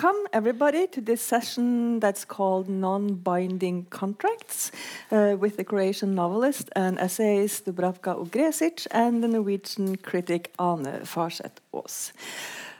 Welcome, everybody, to this session that's called Non Binding Contracts uh, with the Croatian novelist and essayist Dubravka Ugresic and the Norwegian critic Ane Farseth Aas,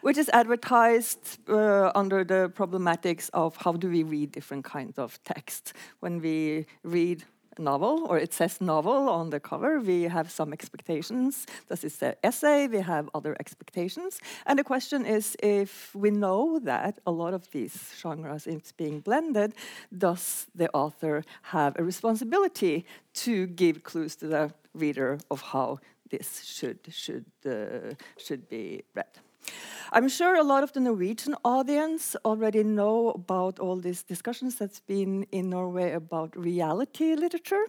which is advertised uh, under the problematics of how do we read different kinds of texts When we read novel, or it says novel on the cover. We have some expectations. Does it say essay? We have other expectations. And the question is if we know that a lot of these genres is being blended, does the author have a responsibility to give clues to the reader of how this should, should, uh, should be read? I'm sure a lot of the Norwegian audience already know about all these discussions that's been in Norway about reality literature.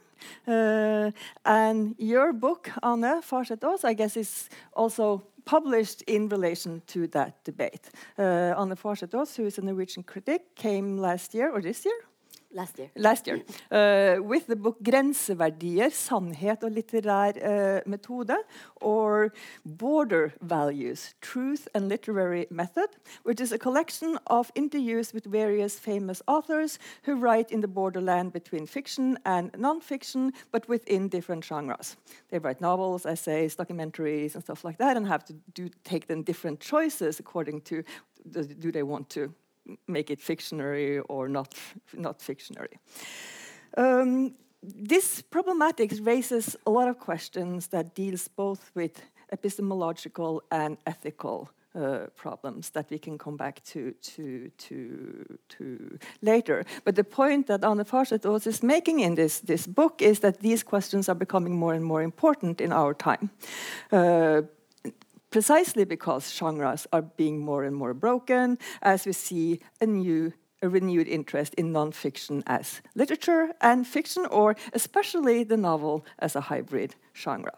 Uh, and your book, Ane Farseth Aas, I guess is also published in relation to that debate. Uh, Ane Farseth Aas, who is a Norwegian critic, came last year, or this year? Last year. Last year. Uh, with the book 'Grenseverdier sannhet og litterær uh, metode', or 'Border Values Truth and Literary Method', which is a collection of interviews with various famous authors who write in the borderland between fiction and non-fiction, but within different genres. They write novels, essays, documentaries, and stuff like that, and have to do, take then different choices according to the, do they want to make it fictionary or not, not fictionary. Um, this problematic raises a lot of questions that deals both with epistemological and ethical uh, problems that we can come back to, to, to, to later. But the point that Ane Farseth Aas is making in this, this book is that these questions are becoming more and more important in our time. Uh, precisely because genres are being more and more broken as we see a new a renewed interest in nonfiction as literature and fiction, or especially the novel as a hybrid genre.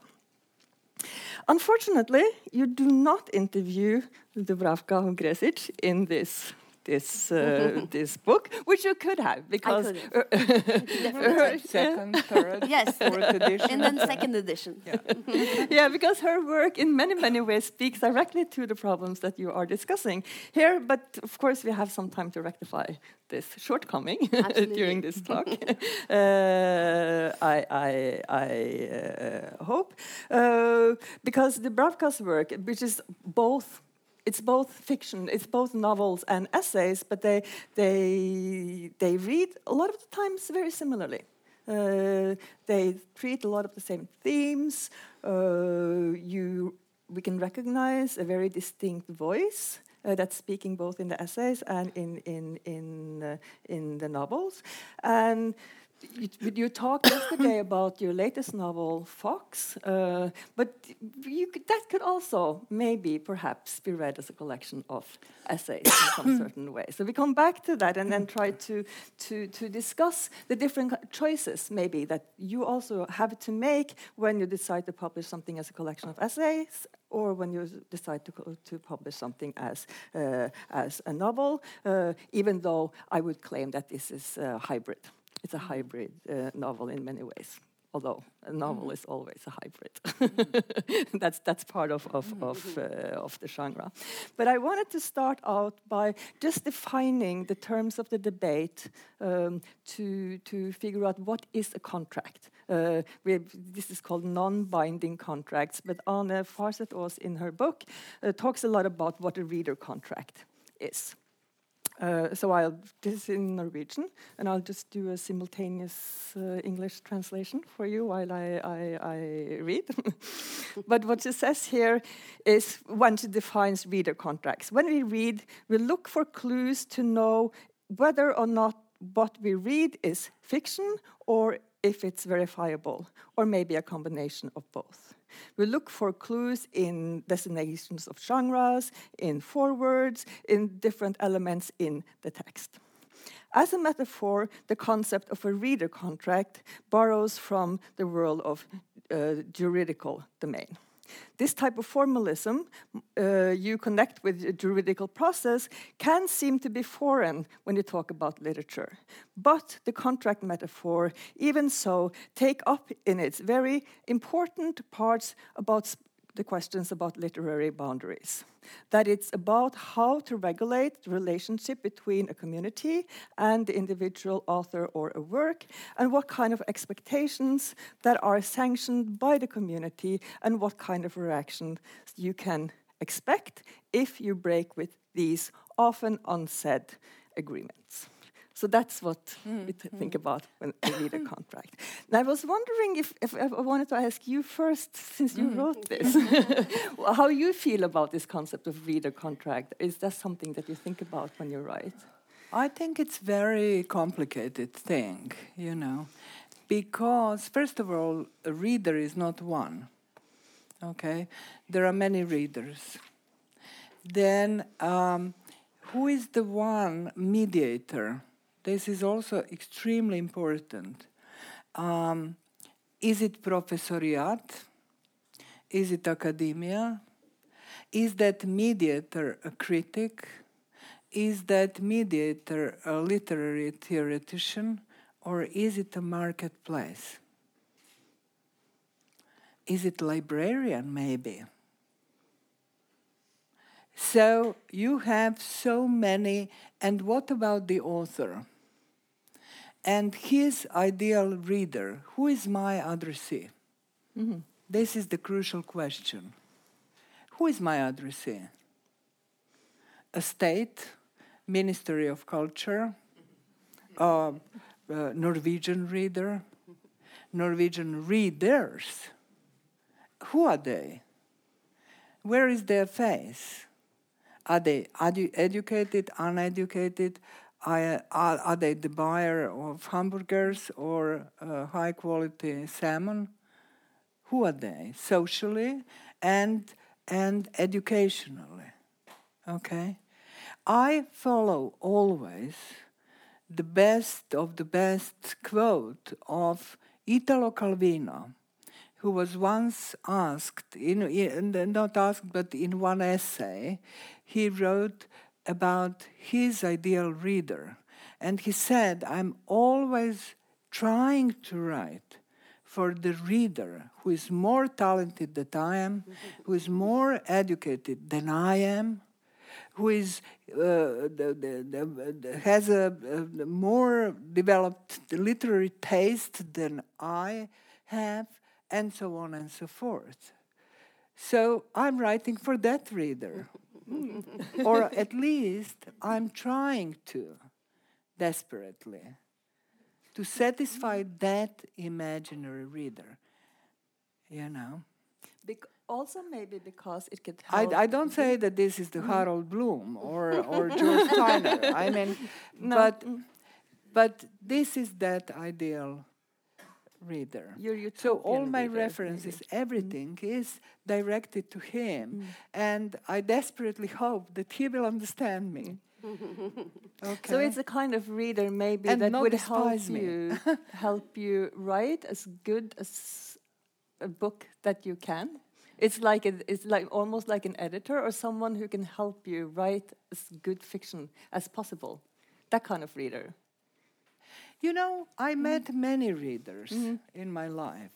Unfortunately, you do not interview Dubravka Ugresic in this this uh, this book, which you could have because second, third, yes, fourth edition, and then second edition. Yeah. yeah, because her work in many many ways speaks directly to the problems that you are discussing here. But of course, we have some time to rectify this shortcoming during this talk. uh, I, I, I uh, hope uh, because Dubravka's work, which is both it's both fiction, it's both novels and essays, but they they they read a lot of the times very similarly. Uh, they treat a lot of the same themes. Uh, you we can recognize a very distinct voice. Uh, that's speaking both in the essays and in in in uh, in the novels, and you, you, talked yesterday about your latest novel, Fox, uh, but could, that could also maybe perhaps be read as a collection of essays in some certain way. So we come back to that and then try to, to, to discuss the different choices maybe that you also have to make when you decide to publish something as a collection of essays or when you decide to, to publish something as, uh, as a novel, uh, even though I would claim that this is a hybrid. It's a hybrid uh, novel in many ways, although a novel mm. is always a hybrid. that's that's part of of of, uh, of, the genre. But I wanted to start out by just defining the terms of the debate um, to to figure out what is a contract. Uh, this is called non-binding contracts. But Ane Farseth Aas in her book uh, talks a lot about what a reader contract is. Uh, so I'll this is in Norwegian, and I'll just do a simultaneous uh, English translation for you while I, I, I read. but what it says here is when she defines reader contracts. When we read, we look for clues to know whether or not what we read is fiction or if it's verifiable, or maybe a combination of both. We look for clues in designations of genres, in forewords, in different elements in the text. As a metaphor, the concept of a reader contract borrows from the world of uh, juridical domain. This type of formalism uh, you connect with a juridical process can seem to be foreign when you talk about literature. But the contract metaphor, even so, take up in its very important parts about the questions about literary boundaries. That it's about how to regulate the relationship between a community and the individual author or a work, and what kind of expectations that are sanctioned by the community, and what kind of reaction you can expect if you break with these often unsaid agreements. So that's what mm. we think about when we read a contract. And I was wondering if, if, I wanted to ask you first, since you mm. wrote this, how you feel about this concept of reader contract. Is that something that you think about when you write? I think it's very complicated thing, you know, because first of all, a reader is not one. Okay, there are many readers. Then, um, who is the one mediator? This is also extremely important. Um, is it professoriate? Is it academia? Is that mediator a critic? Is that mediator a literary theoretician? Or is it a marketplace? Is it librarian, maybe? So you have so many, and what about the author? And his ideal reader. Who is my addressee? Mm-hmm. This is the crucial question. Who is my addressee? A state, Ministry of Culture, uh, uh, Norwegian reader, Norwegian readers. Who are they? Where is their face? Are they edu- educated, uneducated? Are, are they the buyer of hamburgers or uh, high quality salmon? Who are they socially and and educationally? Okay, I follow always the best of the best quote of Italo Calvino, who was once asked, in, in, not asked, but in one essay, he wrote about his ideal reader. And he said, I'm always trying to write for the reader who is more talented than I am, who is more educated than I am, who is uh, the, the, the, has a, a, more developed literary taste than I have, and so on and so forth. So I'm writing for that reader. or at least I'm trying to desperately to satisfy that imaginary reader. You know? Bec also, maybe because it could help. I, I don't say that this is the mm. Harold Bloom or, or George Steiner. I mean, no. but, mm. but this is that ideal reader. so all my reader, references, maybe. everything mm. is directed to him, mm. and I desperately hope that he will understand me. okay. So it's a kind of reader maybe and that would help you help you write as good as a book that you can. It's like a, it's like almost like an editor or someone who can help you write as good fiction as possible. That kind of reader. You know, I mm. met many readers mm-hmm. in my life.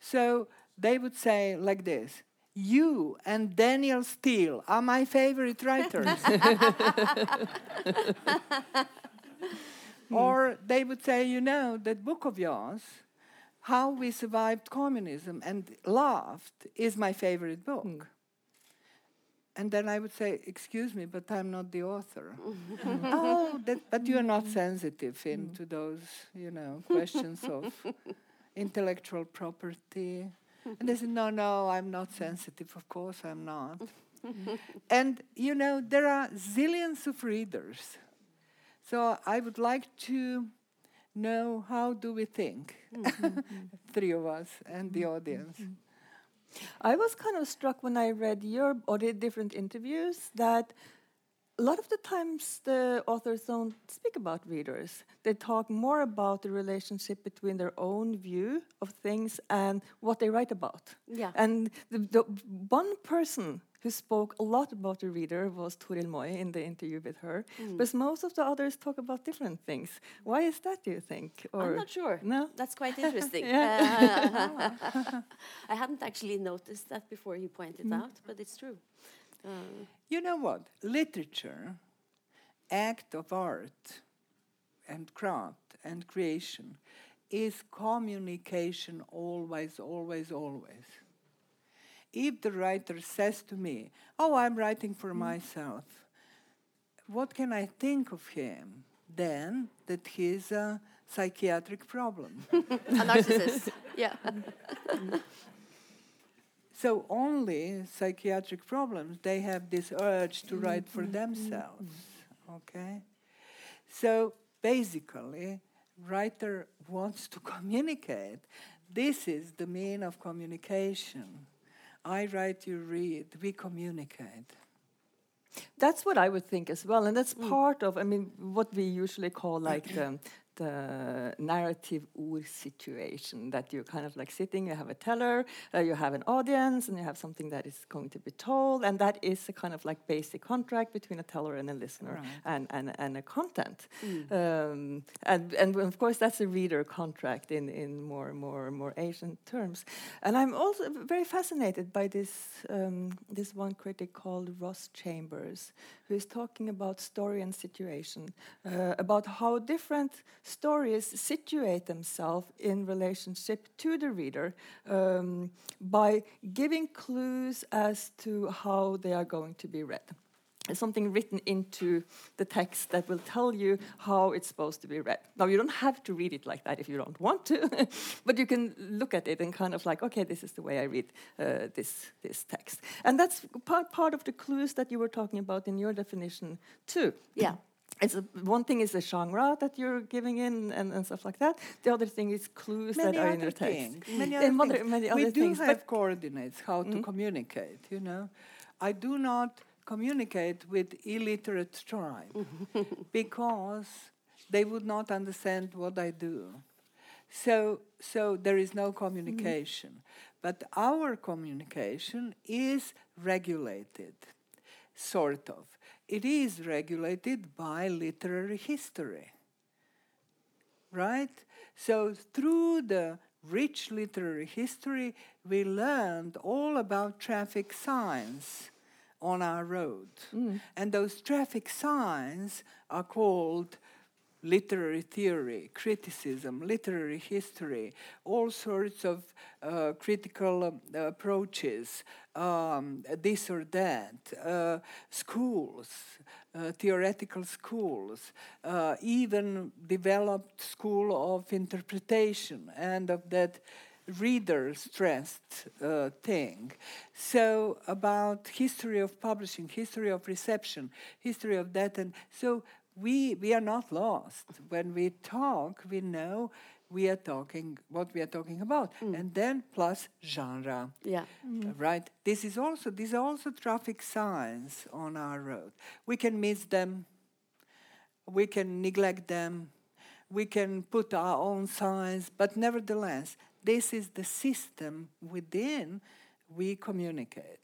So they would say like this You and Danielle Steel are my favorite writers. or they would say, You know, that book of yours, How We Survived Communism and Laughed, is my favorite book. Mm. And then I would say, "Excuse me, but I'm not the author." oh, that, but you are not sensitive into those, you know, questions of intellectual property. And they said, "No, no, I'm not sensitive. Of course, I'm not." and you know, there are zillions of readers, so I would like to know how do we think, mm-hmm. three of us and the audience. Mm-hmm. I was kind of struck when I read your or the different interviews that a lot of the times the authors don't speak about readers. They talk more about the relationship between their own view of things and what they write about. Yeah. And the, the one person who spoke a lot about the reader was Toril Moi in the interview with her. Mm. But most of the others talk about different things. Why is that, do you think? Or I'm not sure. No? That's quite interesting. I hadn't actually noticed that before you pointed mm. out, but it's true. You know what? Literature, act of art and craft and creation is communication always, always, always if the writer says to me, Oh, I'm writing for mm. myself, what can I think of him? Then that he's a psychiatric problem. a narcissist, yeah. so only psychiatric problems, they have this urge to write for mm-hmm. themselves. Okay? So basically, writer wants to communicate. This is the mean of communication. I write, you read, we communicate. That's what I would think as well, and that's mm. part of, I mean, what we usually call like the the narrative ur situation that you're kind of like sitting, you have a teller, uh, you have an audience, and you have something that is going to be told, and that is a kind of like basic contract between a teller and a listener right. and, and, and a content. Mm. Um, and, and of course, that's a reader contract in, in more, more, more ancient terms. And I'm also very fascinated by this, um, this one critic called Ross Chambers, who is talking about story and situation, uh, about how different stories situate themselves in relationship to the reader um, by giving clues as to how they are going to be read. Something written into the text that will tell you how it's supposed to be read. Now, you don't have to read it like that if you don't want to, but you can look at it and kind of like, okay, this is the way I read uh, this, this text. And that's part, part of the clues that you were talking about in your definition, too. Yeah it's a, one thing is the genre that you're giving in and, and stuff like that. The other thing is clues many that are in your text. Many other, things. Many other we do have coordinates how mm to communicate. You know, I do not communicate with illiterate tribe because they would not understand what I do. So, so there is no communication. Mm But our communication is regulated, sort of it is regulated by literary history. Right? So, through the rich literary history, we learned all about traffic signs on our road. Mm. And those traffic signs are called literary theory, criticism, literary history, all sorts of uh, critical uh, approaches, um, this or that, uh, schools, uh, theoretical schools, uh, even developed school of interpretation and of that reader stressed uh, thing. So about history of publishing, history of reception, history of that, and so we, we are not lost. When we talk, we know we are talking what we are talking about. Mm. and then plus genre. Yeah. Mm. right? This is also these are also traffic signs on our road. We can miss them. We can neglect them. We can put our own signs. But nevertheless this is the system within we communicate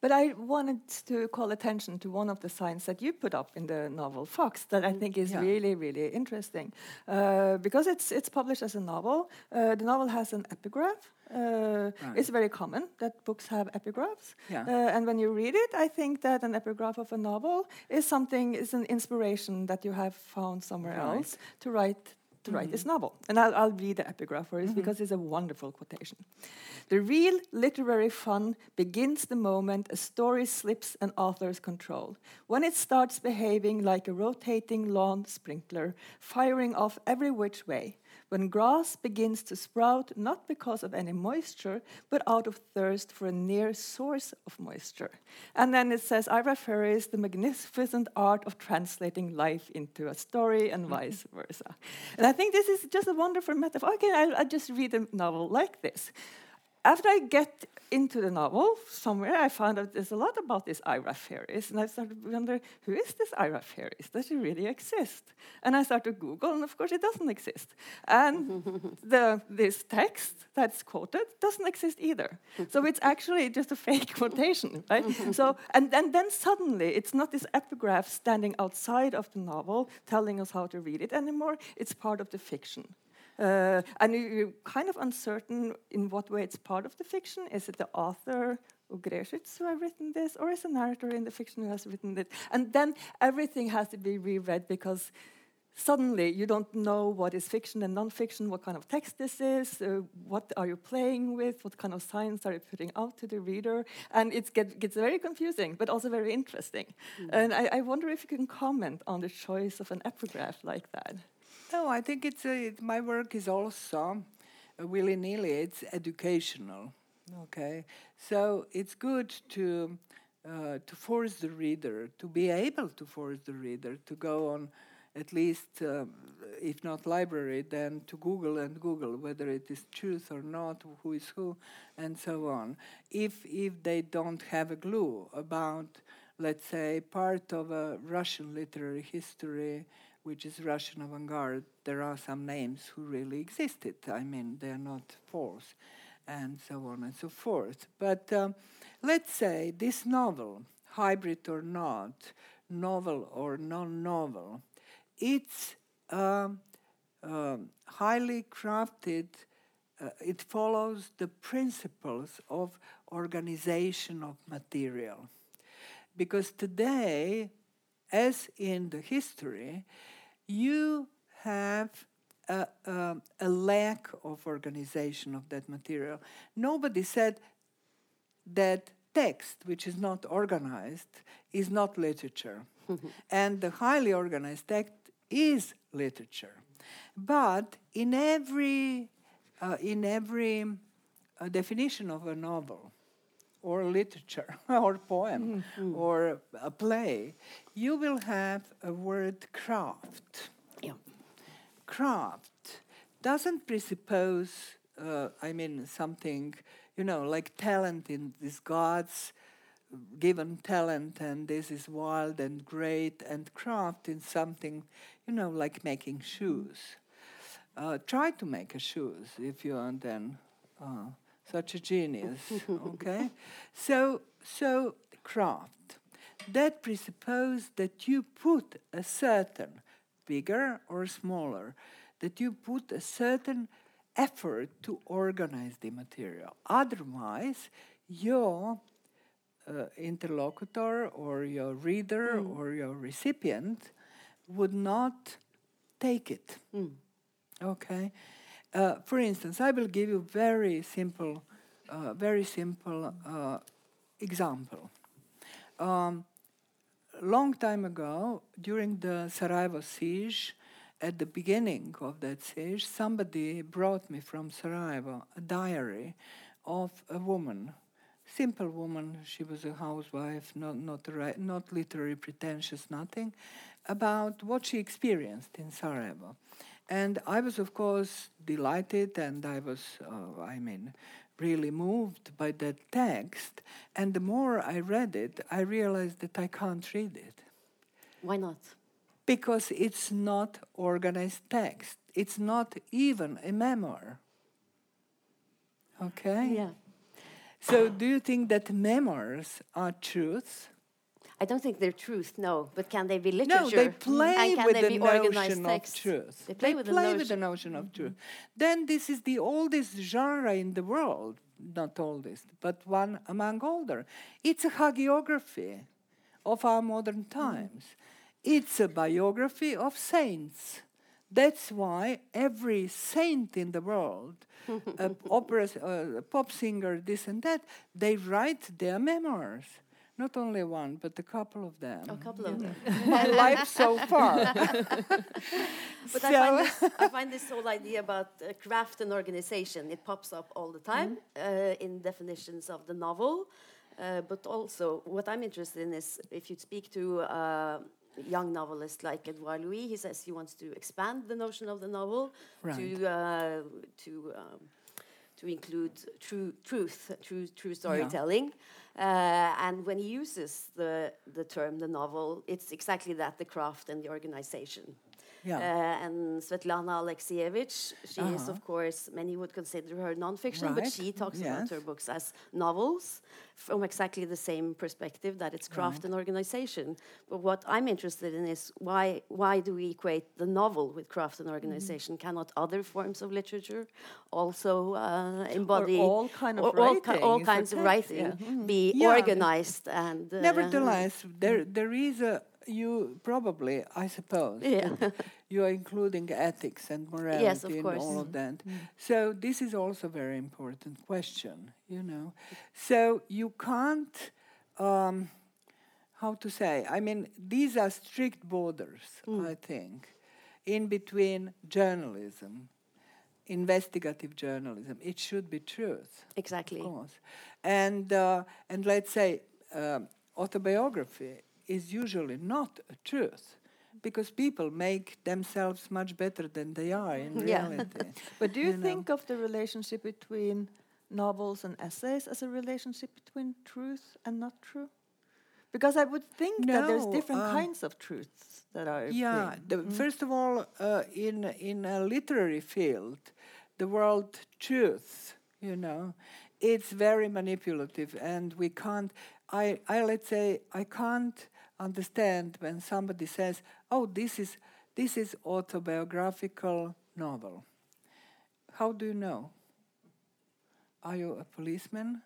but I wanted to call attention to one of the signs that you put up in the novel Fox that I think is yeah. really, really interesting. Uh, because it's, it's published as a novel, uh, the novel has an epigraph. Uh, right. It's very common that books have epigraphs. Yeah. Uh, and when you read it, I think that an epigraph of a novel is something, is an inspiration that you have found somewhere right. else to write to write this mm-hmm. novel. And I'll, I'll read the epigraph for it mm -hmm. because it's a wonderful quotation. The real literary fun begins the moment a story slips an author's control, when it starts behaving like a rotating lawn sprinkler, firing off every which way when grass begins to sprout not because of any moisture, but out of thirst for a near source of moisture. And then it says, Ira Ferris, the magnificent art of translating life into a story and mm-hmm. vice versa. And I think this is just a wonderful metaphor. Okay, I'll, I'll just read a novel like this. After I get into the novel, somewhere I found out there's a lot about this Ira Ferris, and I started to wonder who is this Ira Ferris? Does she really exist? And I started to Google, and of course it doesn't exist. And the, this text that's quoted doesn't exist either. so it's actually just a fake quotation, right? so and then, then suddenly it's not this epigraph standing outside of the novel telling us how to read it anymore. It's part of the fiction. Uh, and you're kind of uncertain in what way it's part of the fiction. Is it the author Ugresic who have written this, or is a narrator in the fiction who has written it? And then everything has to be reread because suddenly you don't know what is fiction and non-fiction, what kind of text this is, uh, what are you playing with, what kind of science are you putting out to the reader, and it get, gets very confusing, but also very interesting. Mm. And I, I wonder if you can comment on the choice of an epigraph like that. No, I think it's a, it, my work is also uh, willy nilly. It's educational. Okay, so it's good to uh, to force the reader to be able to force the reader to go on at least, um, if not library, then to Google and Google whether it is truth or not, who is who, and so on. If if they don't have a clue about, let's say, part of a Russian literary history which is Russian avant-garde, there are some names who really existed. I mean, they're not false, and so on and so forth. But um, let's say this novel, hybrid or not, novel or non-novel, it's um, um, highly crafted. Uh, it follows the principles of organization of material. Because today, as in the history, you have a, a, a, lack of organization of that material. Nobody said that text, which is not organized, is not literature. and the highly organized text is literature. But in every, uh, in every uh, definition of a novel, or literature, or poem, mm-hmm. or a play, you will have a word craft. Yeah. Craft doesn't presuppose, uh, I mean, something, you know, like talent in this God's given talent and this is wild and great and craft in something, you know, like making shoes. Uh, try to make a shoes if you are then uh, such a genius, okay? So, so craft that presupposes that you put a certain, bigger or smaller, that you put a certain effort to organize the material. Otherwise, your uh, interlocutor or your reader mm. or your recipient would not take it. Mm. Okay? Uh, for instance, I will give you very simple, uh, very simple uh, example. Um, long time ago, during the Sarajevo siege, at the beginning of that siege, somebody brought me from Sarajevo a diary of a woman, simple woman. She was a housewife, not not not literary pretentious, nothing, about what she experienced in Sarajevo. And I was, of course, delighted, and I was, uh, I mean, really moved by that text. And the more I read it, I realized that I can't read it. Why not? Because it's not organized text. It's not even a memoir. Okay? Yeah. So, do you think that memoirs are truths? I don't think they're truth, no. But can they be literature? No, they play with the notion of truth. They play, they with, play the with, the notion of truth. Then this is the oldest genre in the world. Not oldest, but one among older. It's a hagiography of our modern times. It's a biography of saints. That's why every saint in the world, uh, opera, uh, pop singer, this and that, they write their memoirs. Not only one, but a couple of them. A couple of them. My life so far. but so I, find this, I, find this, whole idea about uh, craft and organization, it pops up all the time mm -hmm. uh, in definitions of the novel. Uh, but also, what I'm interested in is if you speak to uh, young novelist like Edouard Louis, he says he wants to expand the notion of the novel right. to uh, to um, to include true truth, true true storytelling. Yeah. Uh, and when he uses the the term the novel, it's exactly that: the craft and the organization. Yeah. Uh, and Svetlana Alexievich, she uh -huh. is, uh-huh. of course, many would consider her nonfiction, right. but she talks yes. about her books as novels from exactly the same perspective that it's craft right. and organization. But what I'm interested in is why why do we equate the novel with craft and organization? Mm. Cannot other forms of literature also uh, embody or all kind of all, writing, all, kinds of writing yeah. Mm. be yeah. organized and uh, nevertheless there there is a you probably, I suppose, yeah. you are including ethics and morality yes, and all of that. Mm. So this is also a very important question, you know. So you can't, um, how to say? I mean, these are strict borders, mm. I think, in between journalism. Investigative journalism. It should be truth. Exactly. Of course. And, uh, and let's say uh, autobiography is usually not a truth because people make themselves much better than they are in reality. but do you, you think know? of the relationship between novels and essays as a relationship between truth and not true? Because I would think no, that there's different um, kinds of truths that are. Yeah, mm. first of all, uh, in in a literary field, the word truth, you know, it's very manipulative, and we can't. I, I let's say I can't understand when somebody says, "Oh, this is this is autobiographical novel." How do you know? Are you a policeman?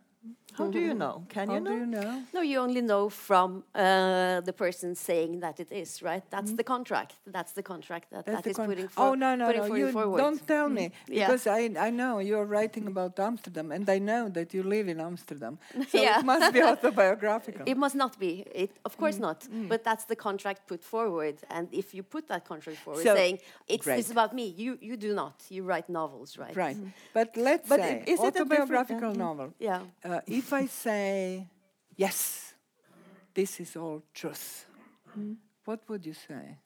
How do you know? Can How you know? do you know? No, you only know from uh, the person saying that it is, right? That's mm. the contract. That's the contract that, That's that is con putting for, Oh, no, no, no. You forward. don't tell mm. me. Because yeah. I, I know you're writing about Amsterdam, and I know that you live in Amsterdam. So yeah. it must be autobiographical. It must not be. It, of course mm. not. Mm. But that's the contract put forward. And if you put that contract forward, so saying, it's, it's, about me, you, you do not. You write novels, right? Right. Mm. But let's but say, is autobiographical novel. Yeah. Uh, if I say, yes, this is all truth, mm. what would you say?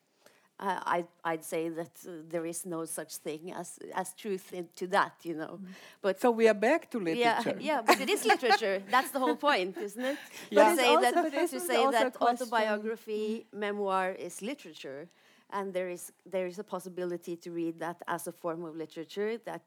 Uh, I'd, I'd say that uh, there is no such thing as, as truth to that, you know. Mm. But so we are back to literature. Yeah, yeah but it is literature. That's the whole point, isn't it? Yeah. To say that, to say that autobiography, memoir is literature, and there is there is a possibility to read that as a form of literature that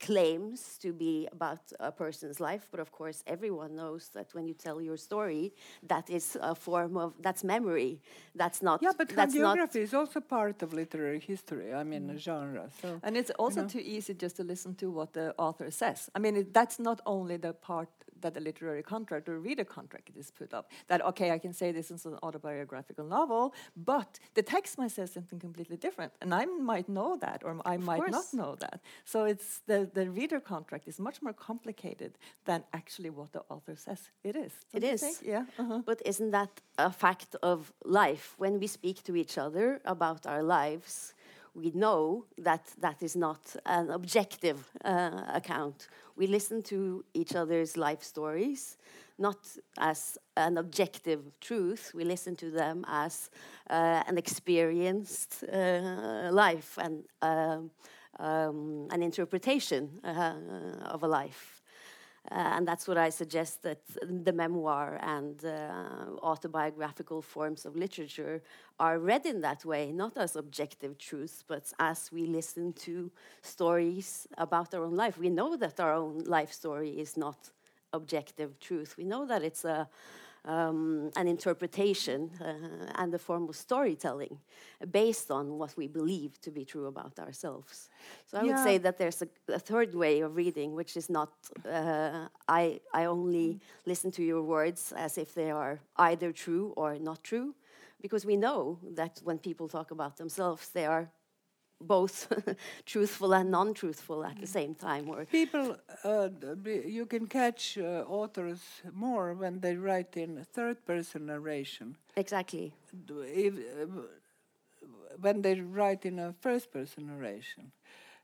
claims to be about a person's life, but of course, everyone knows that when you tell your story, that is a form of that's memory. That's not. Yeah, but hagiography is also part of literary history. I mean, mm. a genre. So and it's also you know. too easy just to listen to what the author says. I mean, it, that's not only the part that a literary contract or reader contract is put up. That okay, I can say this is an autobiographical novel, but the text might say something completely different, and I might know that, or I of might course. not know that. So it's the the reader contract is much more complicated than actually what the author says it is. It is, think? yeah. Uh -huh. But isn't that a fact of life? When we speak to each other about our lives, we know that that is not an objective uh, account we listen to each other's life stories, not as an objective truth. We listen to them as uh, an experienced uh, life and um, um, an interpretation uh, of a life. Uh, and that's what I suggest that the memoir and uh, autobiographical forms of literature are read in that way, not as objective truths, but as we listen to stories about our own life. We know that our own life story is not objective truth. We know that it's a um, an interpretation uh, and a form of storytelling based on what we believe to be true about ourselves. So I yeah. would say that there's a, a, third way of reading, which is not uh, I, I only listen to your words as if they are either true or not true, because we know that when people talk about themselves, they are both truthful and non-truthful at the same time. Or people, uh, you can catch uh, authors more when they write in third-person narration. Exactly. If, uh, when they write in a first-person narration.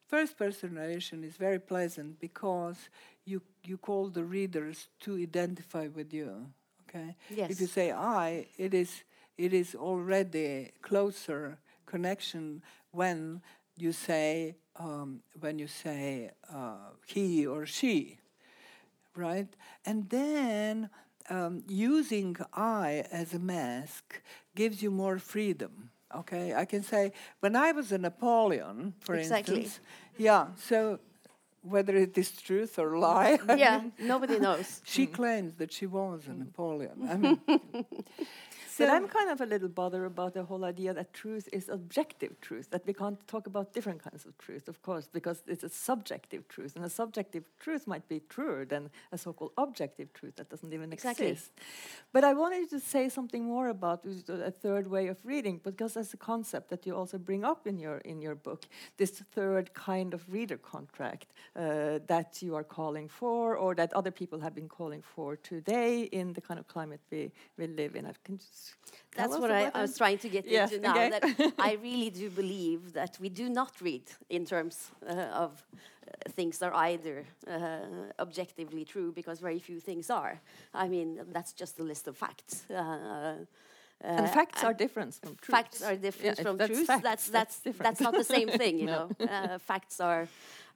First-person narration is very pleasant because you you call the readers to identify with you. Okay. Yes. If you say I, it is it is already closer connection when you say um, when you say uh, he or she, right? And then um, using I as a mask gives you more freedom. Okay, I can say when I was a Napoleon, for exactly. instance, yeah. So whether it is truth or lie, yeah, nobody knows. She mm. claims that she was a Napoleon. I mean, but I'm kind of a little bothered about the whole idea that truth is objective truth, that we can't talk about different kinds of truth, of course, because it's a subjective truth, and a subjective truth might be truer than a so-called objective truth that doesn't even exactly. exist. But I wanted to say something more about a third way of reading, because that's a concept that you also bring up in your in your book, this third kind of reader contract uh, that you are calling for, or that other people have been calling for today in the kind of climate we, we live in. I can just that's what I, I, was trying to get into now. Okay. That I really do believe that we do not read in terms uh, of uh, things that are either uh, objectively true, because very few things are. I mean, that's just a list of facts. Uh, and uh, facts are different from truth. Facts are different yeah, from truth. That's that's that's, that's, that's, not the same thing, you no. know. Uh, facts are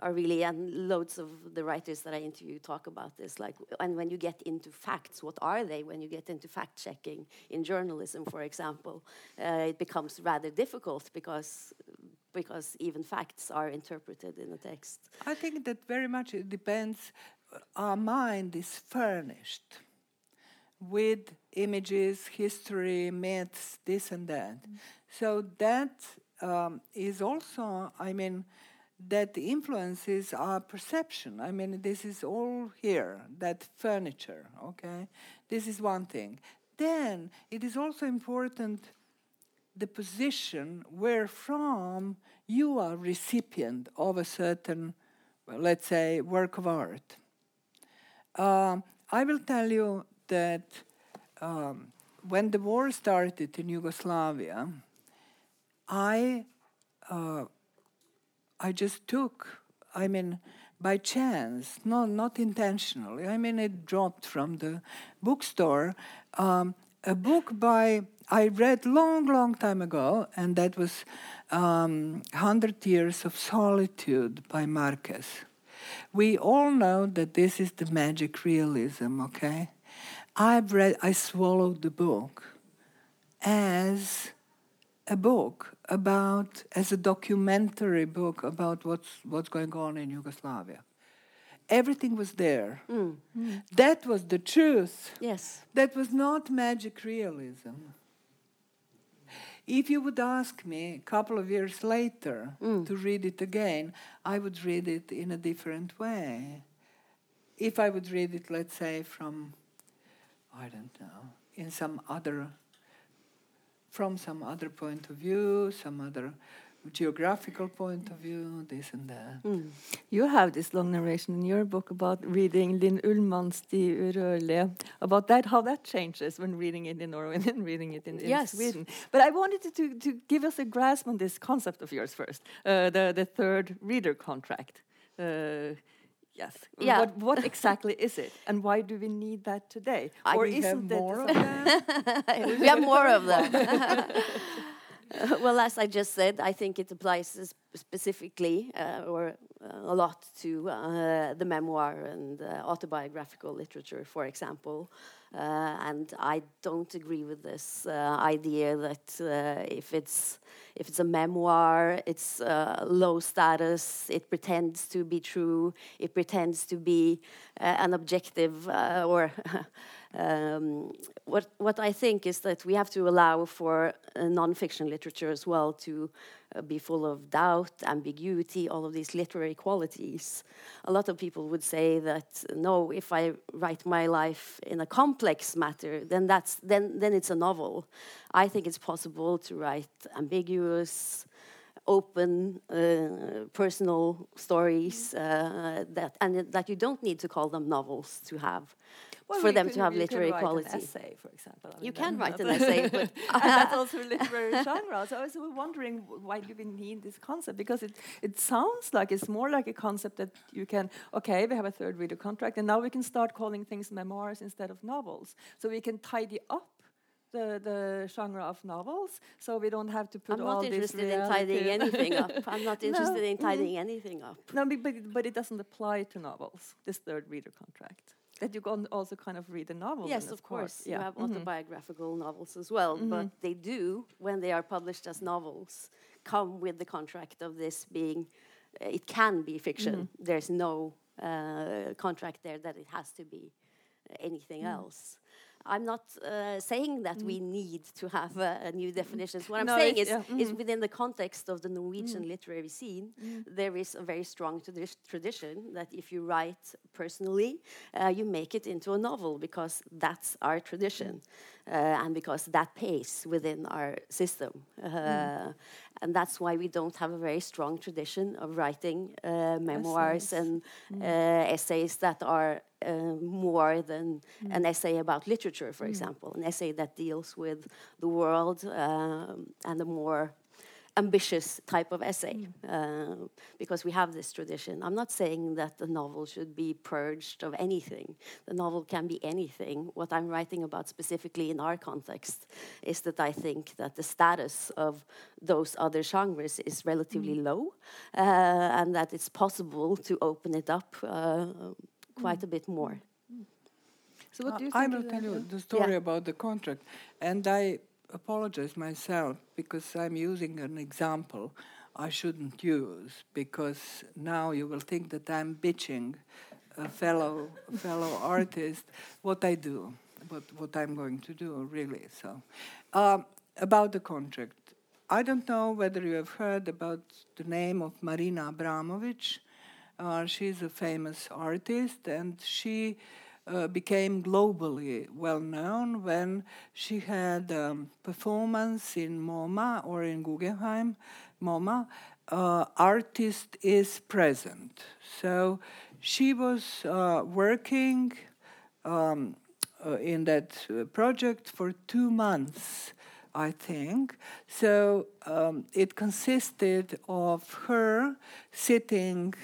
are really and loads of the writers that I interview talk about this. Like, and when you get into facts, what are they? When you get into fact checking in journalism, for example, uh, it becomes rather difficult because because even facts are interpreted in a text. I think that very much it depends. Our mind is furnished with images, history, myths, this and that. Mm. So that um, is also, I mean, that influences our perception. I mean, this is all here, that furniture, okay? This is one thing. Then it is also important the position where from you are recipient of a certain, well, let's say, work of art. Um, I will tell you that um, when the war started in Yugoslavia, I uh, I just took, I mean, by chance, no, not intentionally. I mean, it dropped from the bookstore. Um, a book by I read long, long time ago, and that was um, Hundred Years of Solitude by Marquez. We all know that this is the magic realism. Okay, I've read, I swallowed the book as a book about as a documentary book about what's what's going on in Yugoslavia. Everything was there. Mm. Mm. That was the truth. Yes. That was not magic realism. If you would ask me a couple of years later mm. to read it again, I would read it in a different way. If I would read it, let's say, from, I don't know, in some other from some other point of view, some other geographical point of view, this and that. Mm. You have this long narration in your book about reading Linn Ullmann's De urørlige, about that, how that changes when reading it in Norway and reading it in, in yes. Sweden. But I wanted to, to, to, give us a grasp on this concept of yours first, uh, the, the third reader contract. Uh, Yes. Yeah. What, what exactly is it, and why do we need that today? I or isn't have more of them? we have more of them. well, as I just said, I think it applies specifically uh, or uh, a lot to uh, the memoir and uh, autobiographical literature, for example. Uh, and I don't agree with this uh, idea that uh, if it's if it's a memoir, it's low status. It pretends to be true. It pretends to be an objective or. Um, what what I think is that we have to allow for non-fiction literature as well to uh, be full of doubt, ambiguity, all of these literary qualities. A lot of people would say that no, if I write my life in a complex matter, then that's then then it's a novel. I think it's possible to write ambiguous, open, uh, personal stories uh, that and that you don't need to call them novels to have well, for them to have literary quality. An essay, for example. I mean, you can write an essay, but that's also a literary genre. So I was wondering why do we need this concept? Because it it sounds like it's more like a concept that you can okay, we have a third reader contract, and now we can start calling things memoirs instead of novels. So we can tidy up the, the genre of novels, so we don't have to put all the. I'm not interested in tidying anything up. I'm not interested No, in mhm. tidying anything up. No, but, but, it doesn't apply to novels, this third reader contract. That you can also kind of read a novel. Yes, of course. Yeah. You have mhm. autobiographical novels as well, but they do, when they are published as novels, come with the contract of this being, uh, it can be fiction. There's no uh, contract there that it has to be anything else. I'm not uh, saying that we need to have uh, a new definitions. What I'm No, saying is, yeah, is mhm. within the context of the Norwegian literary scene, there is a very strong tradi- tradition that if you write personally, uh, you make it into a novel because that's our tradition, uh, and because that pays within our system. Uh, And that's why we don't have a very strong tradition of writing uh, memoirs and uh, essays that are uh, more than an essay about literature, for example, an essay that deals with the world um, and a more ambitious type of essay uh, because we have this tradition. I'm not saying that the novel should be purged of anything. The novel can be anything. What I'm writing about specifically in our context is that I think that the status of those other genres is relatively low uh, and that it's possible to open it up uh, quite a bit more. So what do you I will tell you the story about the contract, and I apologize myself because I'm using an example I shouldn't use because now you will think that I'm bitching a fellow fellow artist what I do, what what I'm going to do really. So um, about the contract, I don't know whether you have heard about the name of Marina Abramovic. Uh, she's a famous artist, and she uh, became globally well known when she had um, performance in MoMA or in Guggenheim. MoMA, uh, artist is present. So she was uh, working um, uh, in that uh, project for two months, I think. So um, it consisted of her sitting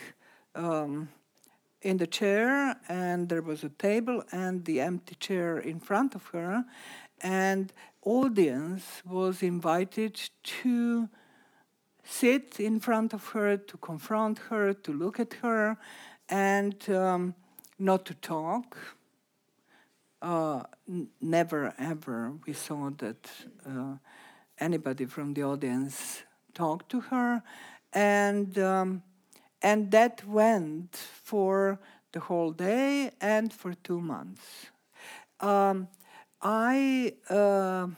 um, in the chair, and there was a table and the empty chair in front of her, and audience was invited to sit in front of her, to confront her, to look at her, and um, not to talk. Uh, n- never ever we saw that uh, anybody from the audience talked to her, and um, and that went for the whole day and for two months. Um, I uh,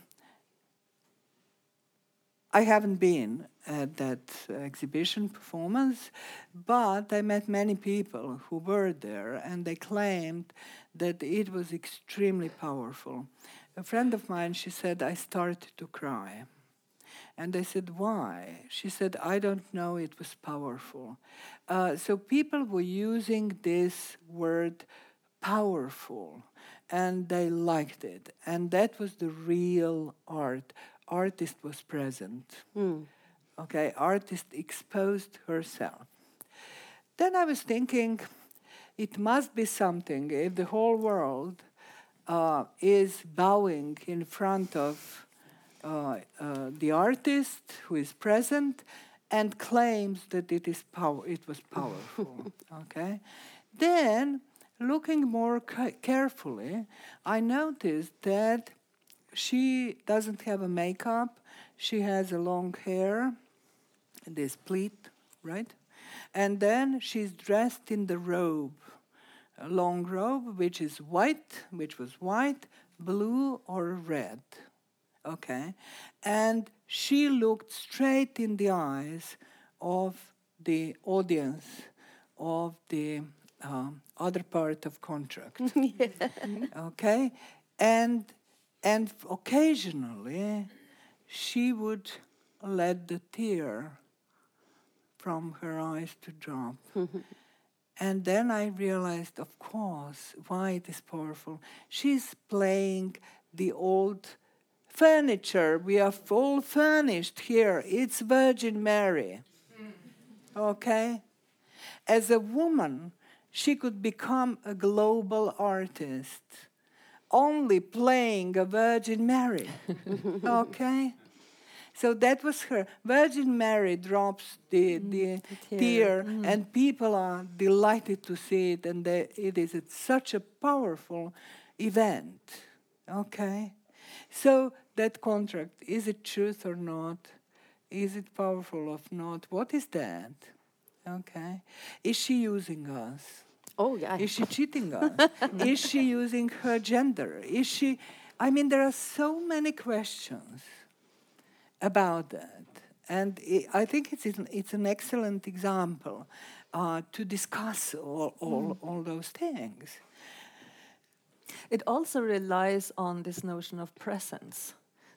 I haven't been at that exhibition performance, but I met many people who were there and they claimed that it was extremely powerful. A friend of mine, she said, I started to cry. And I said, Why? She said, I don't know, it was powerful. Uh, so people were using this word powerful and they liked it. And that was the real art. Artist was present. Okay, artist exposed herself. Then I was thinking, it must be something if the whole world uh, is bowing in front of uh, uh, the artist who is present and claims that it is power. It was powerful. okay, then looking more ca- carefully, I noticed that she doesn't have a makeup. She has a long hair, this pleat, right? And then she's dressed in the robe, a long robe, which is white, which was white, blue, or red. Okay? And she looked straight in the eyes of the audience of the um, other part of contract. Okay? And and occasionally she would let the tear from her eyes to drop. and then I realized, of course, why it is powerful. She's playing the old furniture. We are full furnished here. It's Virgin Mary. Okay? As a woman, she could become a global artist only playing a Virgin Mary. okay? So that was her. Virgin Mary drops the, mm, the, the, tear, mm. and people are delighted to see it, and they, it is such a powerful event. Okay? So that contract, is it truth or not? Is it powerful or not? What is that? Okay. Is she using us? Oh, yeah. Is she cheating us? is she using her gender? Is she. I mean, there are so many questions about that. And I think it's, it's an excellent example uh, to discuss all, all, mm. all those things. It also relies on this notion of presence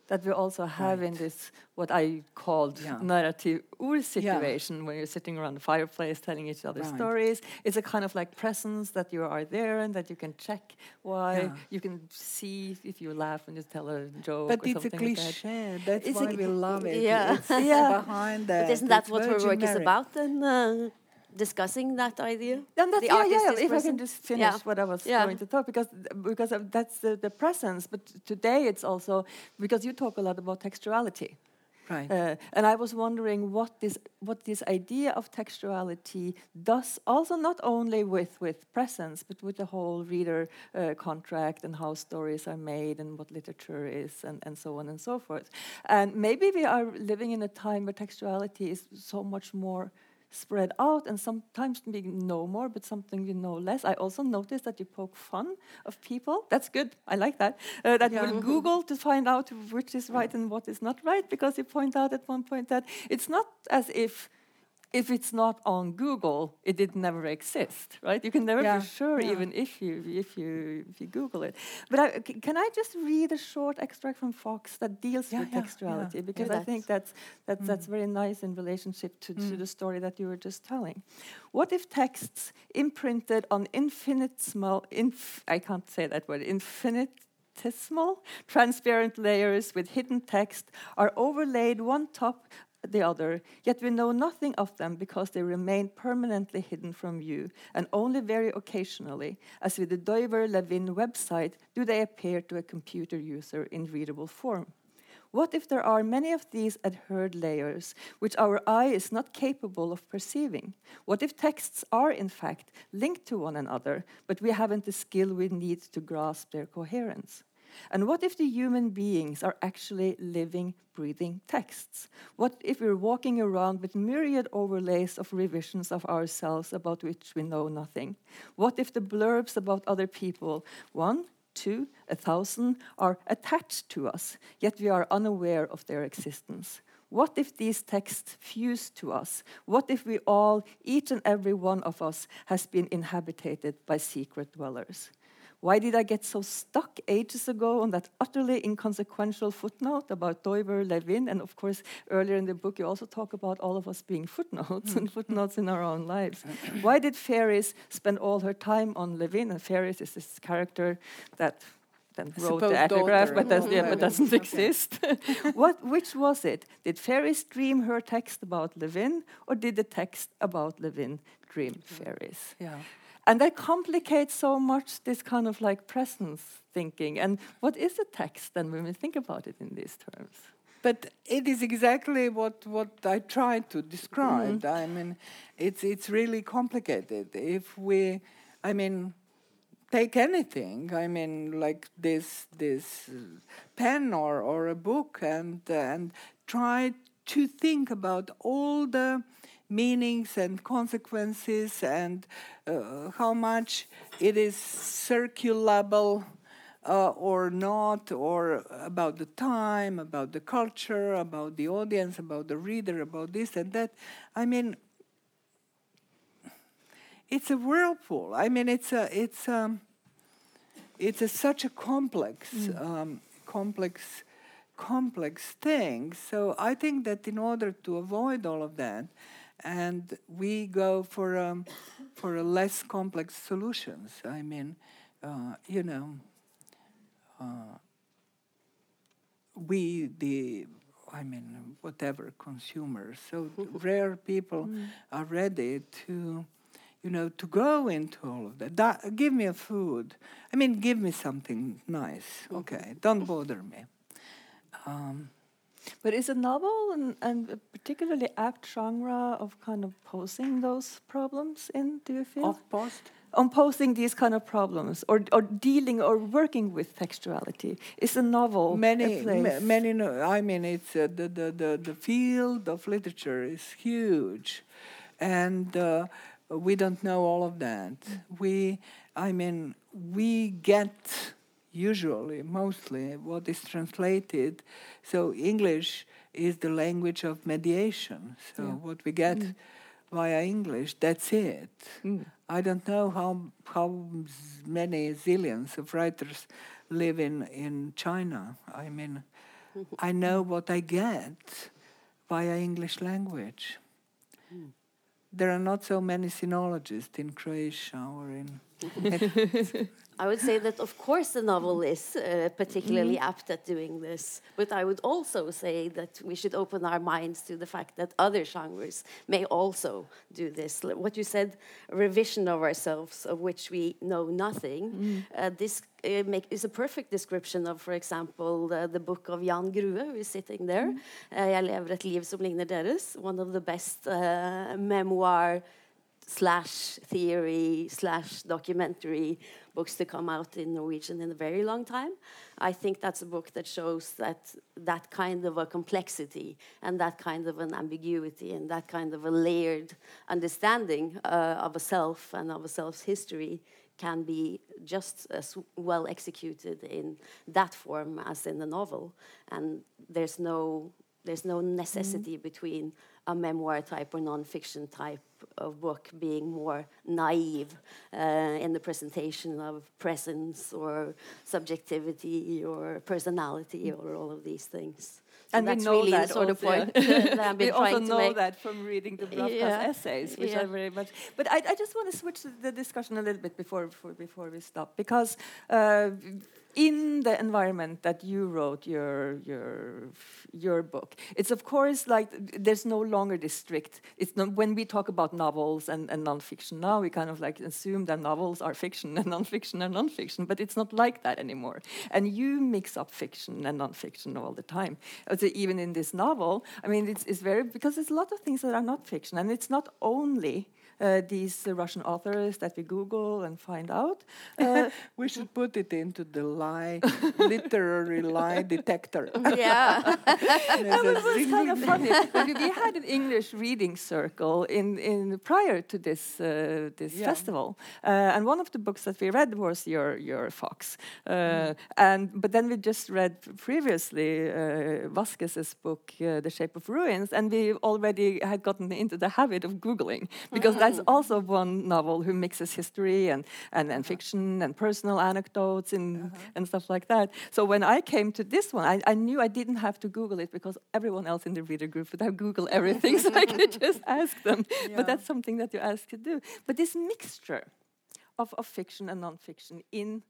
that we also have right. in this what I called yeah. narrative ur situation yeah. when you're sitting around the fireplace telling each other right. stories. It's a kind of like presence that you are there and that you can check why yeah. you can see if you laugh when you tell a joke. But it's a cliche. Like that. That's it's why we love it. Yeah, it's yeah. behind that. But isn't that it's what her work is about then? Uh, discussing that idea? And that's, yeah, yeah, if I can just finish yeah. what I was yeah. going to talk, because because that's the, the presence. But today it's also because you talk a lot about textuality. Right. Uh, and I was wondering what this what this idea of textuality does also not only with with presence but with the whole reader uh, contract and how stories are made and what literature is and, and so on and so forth. And maybe we are living in a time where textuality is so much more spread out and sometimes we know more but something we know less. I also noticed that you poke fun of people. That's good. I like that. Uh, that yeah. will google to find out which is right and what is not right because you point out at one point that it's not as if if it's not on Google, it did never exist, right? You can never yeah. be sure, yeah. even if you if you if you Google it. But I, can I just read a short extract from Fox that deals yeah, with textuality because I think that's that's mm. that's very nice in relationship to, mm. to the story that you were just telling. What if texts imprinted on infinitesimal inf I can't say that word infinitesimal transparent layers with hidden text are overlaid one top the other, yet we know nothing of them because they remain permanently hidden from view, and only very occasionally, as with the Doivber Levin website, do they appear to a computer user in readable form. What if there are many of these adhered layers which our eye is not capable of perceiving? What if texts are, in fact, linked to one another, but we haven't the skill we need to grasp their coherence? And what if the human beings are actually living, breathing texts? What if we're walking around with myriad overlays of revisions of ourselves about which we know nothing? What if the blurbs about other people, one, two, a thousand, are attached to us, yet we are unaware of their existence? What if these texts fuse to us? What if we all, each and every one of us, has been inhabited by secret dwellers? Why did I get so stuck ages ago on that utterly inconsequential footnote about Doivber Levin? And of course, earlier in the book, you also talk about all of us being footnotes and hmm. footnotes in our own lives. Why did Ferris spend all her time on Levin? And Ferris is this character that then wrote the epigraph, but, yeah, but oh, doesn't okay. exist. what, which was it? Did Ferris dream her text about Levin, or did the text about Levin dream Ferris? Yeah. And that complicates so much this kind of like presence thinking. And what is a text then when we think about it in these terms? But it is exactly what, what I tried to describe. Mm. I mean, it's, it's really complicated. If we, I mean, take anything, I mean, like this, this pen or, or a book and, uh, and try to think about all the meanings and consequences and uh, how much it is circulable uh, or not, or about the time, about the culture, about the audience, about the reader, about this and that. I mean, it's a whirlpool. I mean, it's a it's um, it's a, such a complex mm. um, complex complex thing. So I think that in order to avoid all of that, and we go for um, for less complex solutions. I mean, uh, you know, uh, we the I mean whatever consumers. So rare people mm. are ready to you know, to go into all of that. Da- give me a food. I mean, give me something nice. Mm-hmm. Okay, don't bother me. Um, but is a novel and, and a particularly apt genre of kind of posing those problems in, do you feel? off post? On posing these kind of problems or, or dealing or working with textuality? Is a novel Many, a many. No, I mean, it's uh, the, the the the field of literature is huge, and uh, we don't know all of that. We, I mean, we get usually, mostly, what is translated. So English is the language of mediation. So Yeah. what we get via English, that's it. Mm. I don't know how how many zillions of writers live in in China. I mean, I know what I get via English language. There are not so many sinologists in Croatia or in. I would say that, of course, the novel is uh, particularly apt at doing this. But I would also say that we should open our minds to the fact that other genres may also do this. What you said, revision of ourselves, of which we know nothing. Uh, this uh, make, is a perfect description of, for example, the, book of Jan Grue, who is sitting there. Uh, Jeg lever et liv som ligner deres. One of the best uh, memoir slash theory slash documentary books to come out in Norwegian in a very long time. I think that's a book that shows that that kind of a complexity and that kind of an ambiguity and that kind of a layered understanding uh, of a self and of a self's history can be just as well executed in that form as in the novel. And there's no there's no necessity between a memoir type or non-fiction type of book being more naive uh, in the presentation of presence or subjectivity or personality or all of these things. So and we know really that sort of point that we also know that from reading Dubravka's Yeah. essays, which Yeah. I very much. But I, I just want to switch the discussion a little bit before before, before we stop, because uh, in the environment that you wrote your your your book, it's of course like there's no longer this strict. It's not, when we talk about novels and, and nonfiction now, we kind of like assume that novels are fiction and nonfiction are nonfiction, but it's not like that anymore. And you mix up fiction and nonfiction all the time. Also, even in this novel, I mean, it's, it's very because there's a lot of things that are not fiction, and it's not only. Uh, these uh, Russian authors that we Google and find out. Uh, We should put it into the lie, literary lie detector. yeah. it was kind of funny. we we had an English reading circle in, in prior to this uh, this Yeah. festival, uh, and one of the books that we read was your your Fox, uh, and but then we just read previously uh, Vasquez's book uh, The Shape of Ruins, and we already had gotten into the habit of googling because that's mm. also one novel who mixes history and and, and uh-huh. fiction and personal anecdotes and uh-huh. and stuff like that. So when I came to this one, I, I knew I didn't have to Google it because everyone else in the reader group would have Google everything, so I could just ask them. Yeah. But that's something that you asked to do. But this mixture of, of fiction and non-fiction in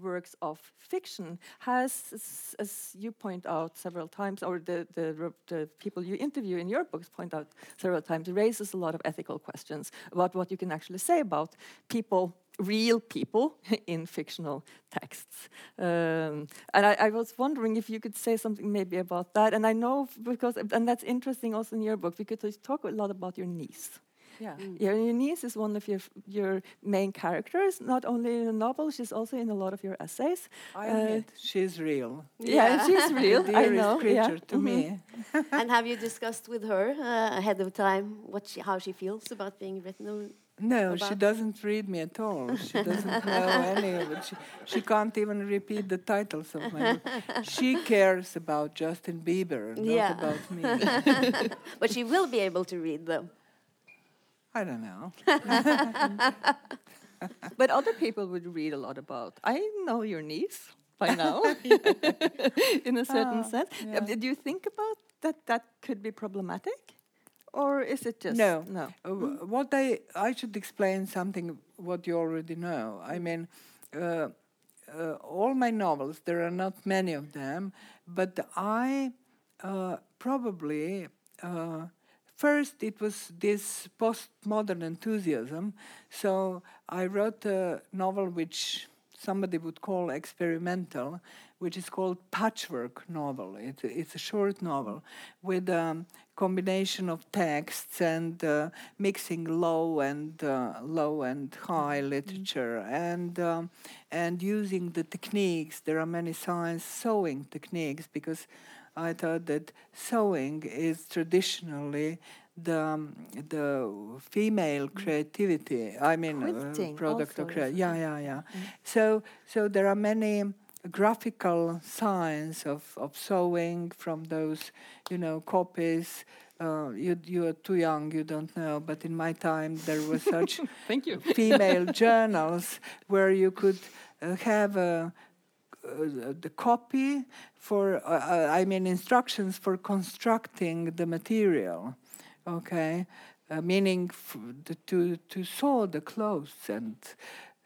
works of fiction has, as, you point out several times, or the, the, the people you interview in your books point out several times, raises a lot of ethical questions about what you can actually say about people, real people, in fictional texts. Um, and I, I was wondering if you could say something maybe about that. And I know because, and that's interesting also in your book, because you talk a lot about your niece. Yeah. Yeah, your niece is one of your your main characters. Not only in the novel, she's also in a lot of your essays. I Uh, admit she's real. Yeah, Yeah. she's real. the I dearest know. creature yeah. to mhm. me. and have you discussed with her uh, ahead of time what she, how she feels about being written? on- No, she doesn't read me at all. She doesn't know any of it. She, she can't even repeat the titles of my book. She cares about Justin Bieber, not Yeah. about me. But she will be able to read them. I don't know. But other people would read a lot about. I know your niece by now, in a certain Ah, sense. Uh, yeah. Did you think about that? That could be problematic, or is it just No. No. Uh, wh- what I I should explain something what you already know. I mean, uh, uh, all my novels. There are not many of them, but I uh, probably uh, first it was this postmodern enthusiasm. So I wrote a novel which somebody would call experimental, which is called Patchwork Novel. It, it's a short novel with a combination of texts and uh, mixing low and uh, low and high mm-hmm. literature and um, and using the techniques. There are many science sewing techniques because I thought that sewing is traditionally the the female mm. creativity. I mean, uh, product of creativity. Yeah, yeah, yeah. Mm. So so there are many graphical signs of, of sewing from those, you know, copies. Uh, you you are too young, you don't know. But in my time, there were such Thank you. female journals where you could uh, have a uh, the copy for, uh, uh, I mean, instructions for constructing the material, okay, uh, meaning the, to to sew the clothes, and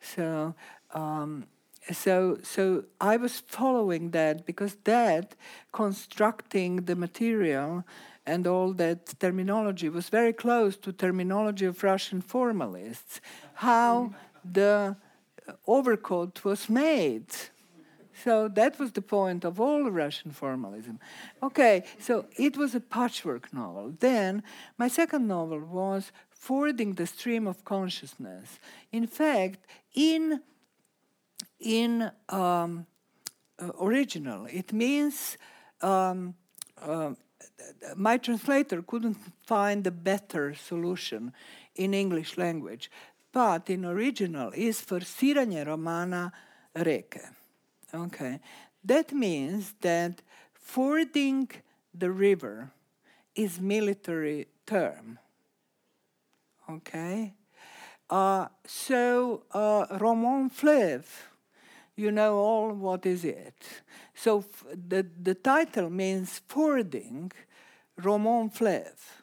so um, so so I was following that because that constructing the material and all that terminology was very close to terminology of Russian formalists. How the overcoat was made so that was the point of all Russian formalism. Okay, so it was a patchwork novel. Then my second novel was Fording the Stream of Consciousness. In fact, in in um, uh, original, it means um, uh, my translator couldn't find a better solution in English language, but in original is forsiranje romana reke. Okay. That means that fording the river is military term. Okay. Uh, so uh, Roman fleuve, you know all what is it. So the the title means fording Roman fleuve.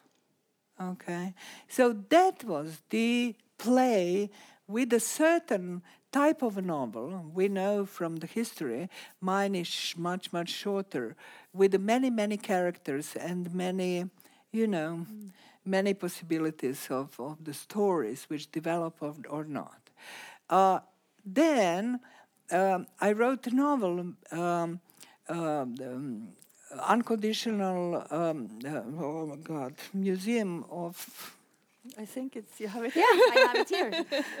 Okay. So that was the play with a certain type of a novel, we know from the history, mine is much, much shorter, with many, many characters and many, you know, mm. many possibilities of, of the stories which develop or, or not. Uh, then um, I wrote a novel, um, uh, Unconditional, um, uh, oh my God, Museum of I think it's you have it. Yeah, I have it here.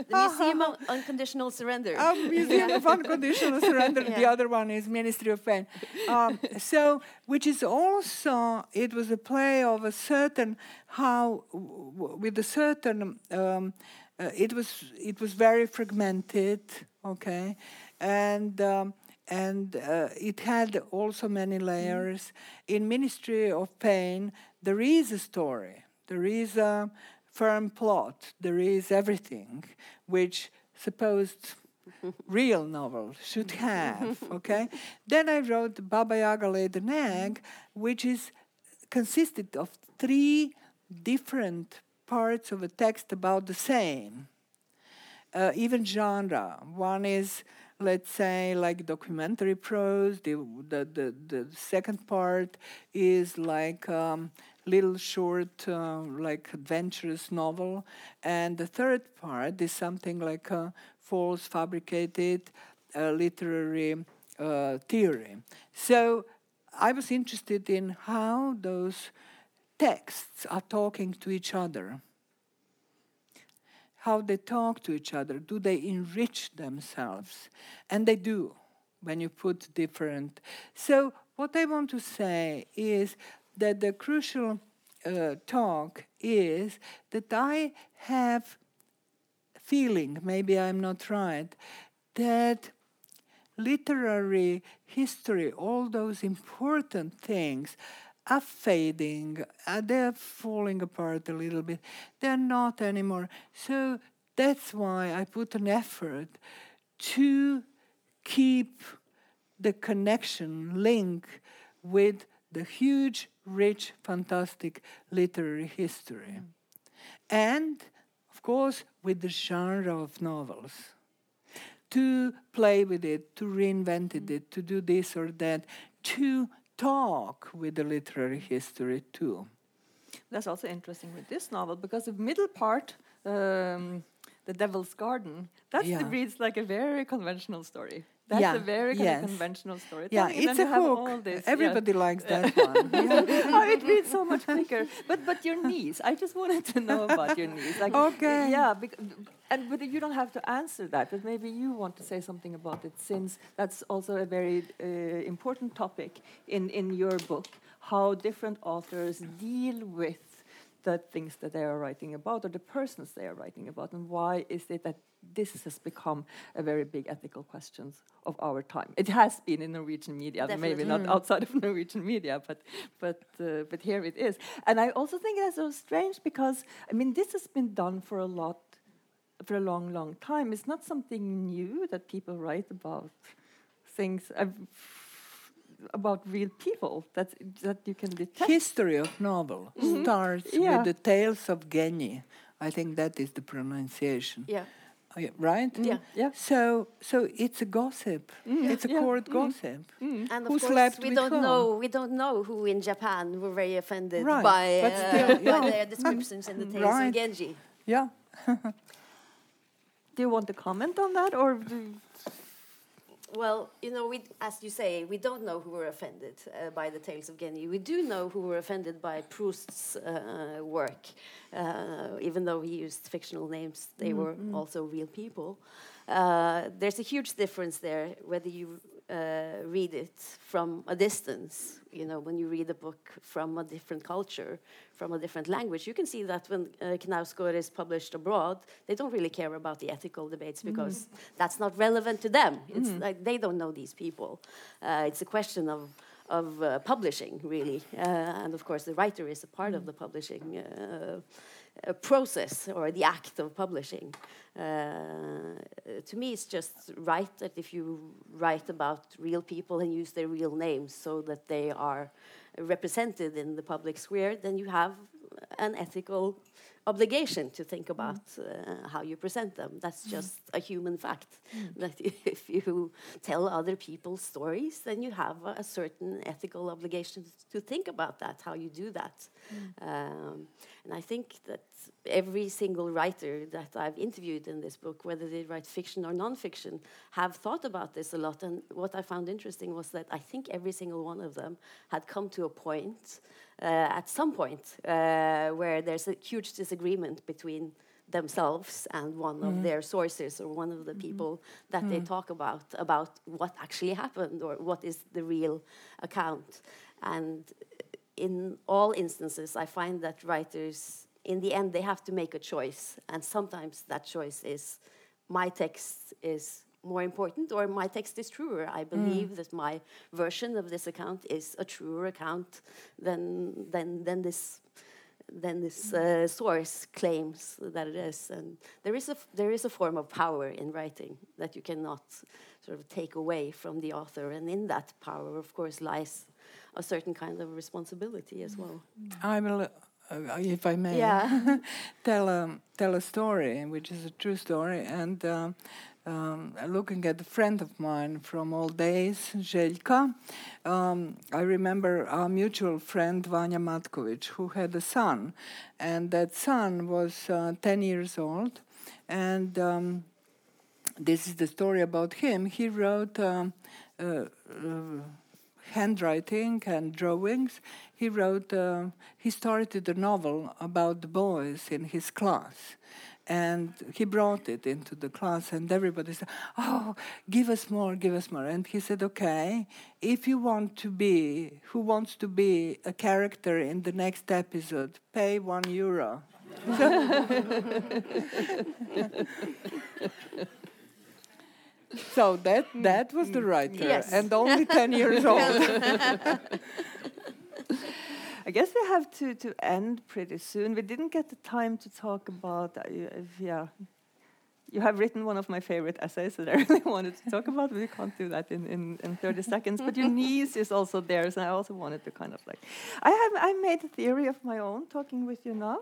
The Museum of Unconditional Surrender. Um, Museum of Unconditional Surrender. Yeah. The other one is Ministry of Pain. Um, so, which is also it was a play of a certain how with a certain. Um, uh, it was it was very fragmented. Okay, and. Um, and uh, it had also many layers. Mm. In Ministry of Pain, there is a story. There is a, firm plot. There is everything which supposed real novel should have. Okay. then I wrote Baba Yaga laid an egg, which is consisted of three different parts of a text about the same. Uh, even genre. One is, let's say, like documentary prose. The the the, the second part is like um, little short, uh, like adventurous novel. And the third part is something like a false, fabricated uh, literary uh, theory. So I was interested in how those texts are talking to each other. How they talk to each other. Do they enrich themselves? And they do when you put different. So, what I want to say is that the crucial uh, talk is that I have feeling, maybe I'm not right, that literary history, all those important things, are fading, uh, they're falling apart a little bit, they're not anymore. So that's why I put an effort to keep the connection, link with the huge, rich, fantastic literary history. Mm. And, of course, with the genre of novels. To play with it, to reinvent mm. it, to do this or that, to talk with the literary history too. That's also interesting with this novel because the middle part, um, The Devil's Garden, that Yeah. reads like a very conventional story. That's Yeah, a very yes. conventional story. Yeah, And it's a you have all hook. Everybody likes that one. Oh, it reads so much quicker. But but your niece, I just wanted to know about your niece. Like, Okay. Yeah, and but you don't have to answer that. But maybe you want to say something about it, since that's also a very uh, important topic in in your book. How different authors deal with the things that they are writing about or the persons they are writing about, and why is it that this has become a very big ethical question of our time? It has been in Norwegian media, maybe not outside of Norwegian media, but but uh, but here it is. And I also think that's so strange because I mean this has been done for a lot for a long, long time. It's not something new that people write about things. Uh, about real people that that you can detect. History of novel starts Mm-hmm. Yeah. with the Tales of Genji. I think that is the pronunciation. Yeah. Oh, yeah, right? Yeah. Yeah. So, so it's a gossip. It's a yeah, court mm. gossip. And Who of course, slept we don't whom? know. We don't know who in Japan were very offended Right, by, but uh, still, by yeah. their descriptions in the tales Right. of Genji. Yeah. Do you want to comment on that, or do Well, you know, we, as you say, we don't know who were offended uh, by the tales of Genji. We do know who were offended by Proust's uh, work, uh, even though he used fictional names. They were also real people. Uh, there's a huge difference there whether you uh, read it from a distance. You know, when you read a book from a different culture, from a different language, you can see that when uh, Knausgård is published abroad, they don't really care about the ethical debates because that's not relevant to them. It's like they don't know these people. Uh, it's a question of of uh, publishing, really, uh, and of course, the writer is a part of the publishing. Process or the act of publishing. Uh, to me, it's just right that if you write about real people and use their real names so that they are represented in the public square, then you have an ethical obligation to think about uh, how you present them. That's just a human fact. That if you tell other people's stories, then you have a, a certain ethical obligation to think about that, how you do that. Um, and I think that every single writer that I've interviewed in this book, whether they write fiction or nonfiction, have thought about this a lot. And what I found interesting was that I think every single one of them had come to a point, uh, at some point, uh, where there's a huge disagreement between themselves and one of their sources or one of the people that they talk about about what actually happened or what is the real account. And in all instances i find that writers in the end they have to make a choice. And sometimes that choice is my text is more important or my text is truer. I mm. believe that my version of this account is a truer account than than than this than this mm. uh, source claims that it is. And there is a f- there is a form of power in writing that you cannot sort of take away from the author, and in that power, of course, lies a certain kind of responsibility as mm. well. I will, uh, if I may, Yeah. tell a tell a story, which is a true story, and. Um, um, looking at a friend of mine from old days, Željka, um, I remember our mutual friend Vanya Matkovic, who had a son, and that son was uh, 10 years old, and um, this is the story about him. He wrote um, uh, uh, handwriting and drawings. He wrote, uh, he started a novel about the boys in his class. And he brought it into the class, and everybody said, Oh, give us more, give us more. And he said, Okay, if you want to be, who wants to be a character in the next episode, pay one euro. So that that was the writer, Yes. and only ten years old. I guess we have to, to end pretty soon. We didn't get the time to talk about, uh, yeah. You have written one of my favorite essays that I really wanted to talk about, but we can't do that in, in, in 30 seconds. But your niece is also there, so I also wanted to kind of like. I have I made a theory of my own talking with you now,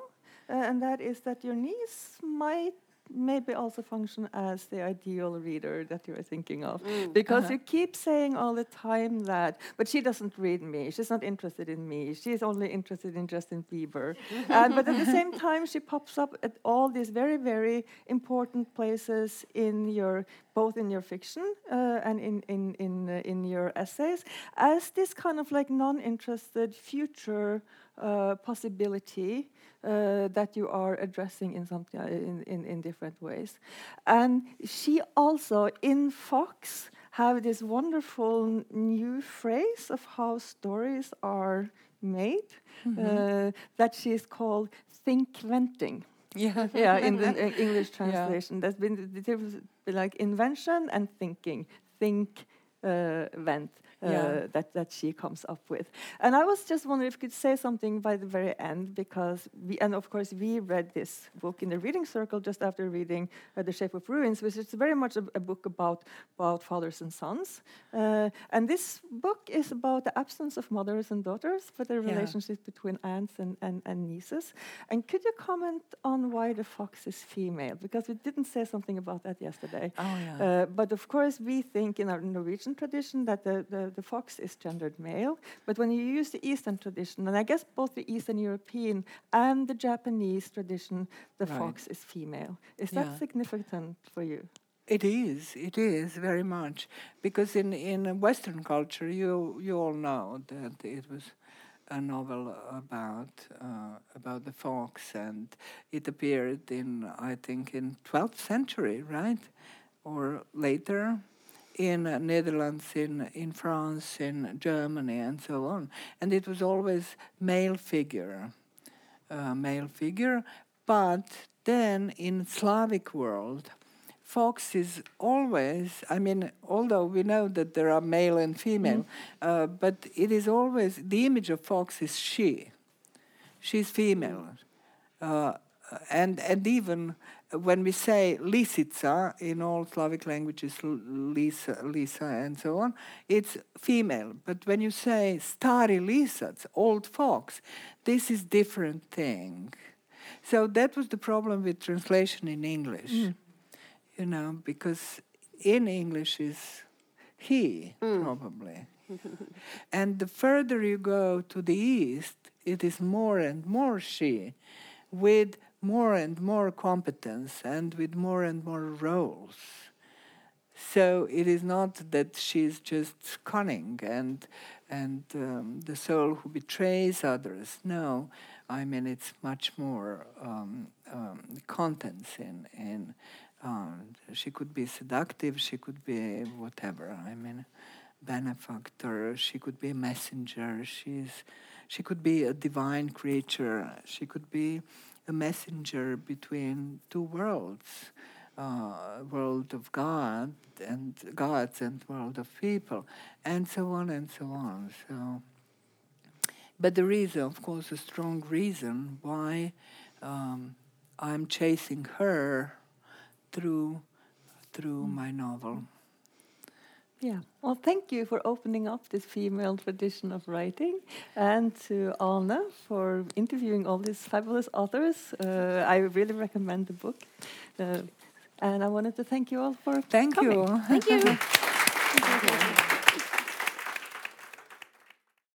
uh, and that is that your niece might maybe also function as the ideal reader that you're thinking of. Mm. Because uh-huh. you keep saying all the time that, but she doesn't read me, she's not interested in me, she's only interested in Justin Bieber. and, but at the same time, she pops up at all these very, very important places in your, both in your fiction uh, and in, in, in, uh, in your essays, as this kind of like non interested future uh, possibility uh, that you are addressing in, some, uh, in, in, in, different ways. And she also, in Fox, have this wonderful new phrase of how stories are made mm -hmm. that she's called think venting. Yeah, yeah. In the English translation, yeah. there's been the difference like invention and thinking. Think, uh, vent yeah. Uh, that, that she comes up with. And I was just wondering if you could say something by the very end, because we, and of course, we read this book in the reading circle just after reading uh, The Shape of Ruins, which is very much a, a book about, about fathers and sons. Uh, and this book is about the absence of mothers and daughters, but the yeah. relationship between aunts and, and, and nieces. And could you comment on why the fox is female? Because we didn't say something about that yesterday. Oh, yeah. Uh, but of course, we think in our Norwegian tradition that the, the the fox is gendered male. But when you use the Eastern tradition, and I guess both the Eastern European and the Japanese tradition, the right. fox is female. Is yeah. that significant for you? It is. It is very much because in in Western culture, you you all know that it was a novel about uh, about the fox, and it appeared in I think in 12th century, right, or later in Netherlands, in in France, in Germany, and so on. And it was always male figure, uh, male figure. But then in Slavic world, fox is always. I mean, although we know that there are male and female, mm. uh, but it is always the image of fox is she. She's female, uh, and and even when we say lisica in all Slavic languages, Lisa, Lisa, and so on, it's female. But when you say stari lisac, old fox, this is different thing. So that was the problem with translation in English, mm. you know, because in English is he mm. probably, and the further you go to the east, it is more and more she, with more and more competence and with more and more roles. So it is not that she's just cunning and and um, the soul who betrays others. No, I mean it's much more um, um, contents in in. Um, she could be seductive. She could be whatever. I mean, benefactor. She could be a messenger. She's she could be a divine creature. She could be a messenger between two worlds, uh, world of God and gods and world of people, and so on and so on. So, but there is, of course, a strong reason why um, I'm chasing her through through my novel. Yeah. Well, thank you for opening up this female tradition of writing, and to Alna for interviewing all these fabulous authors. Uh, I really recommend the book. Uh, and I wanted to thank you all for thank coming. you. Thank you. thank you.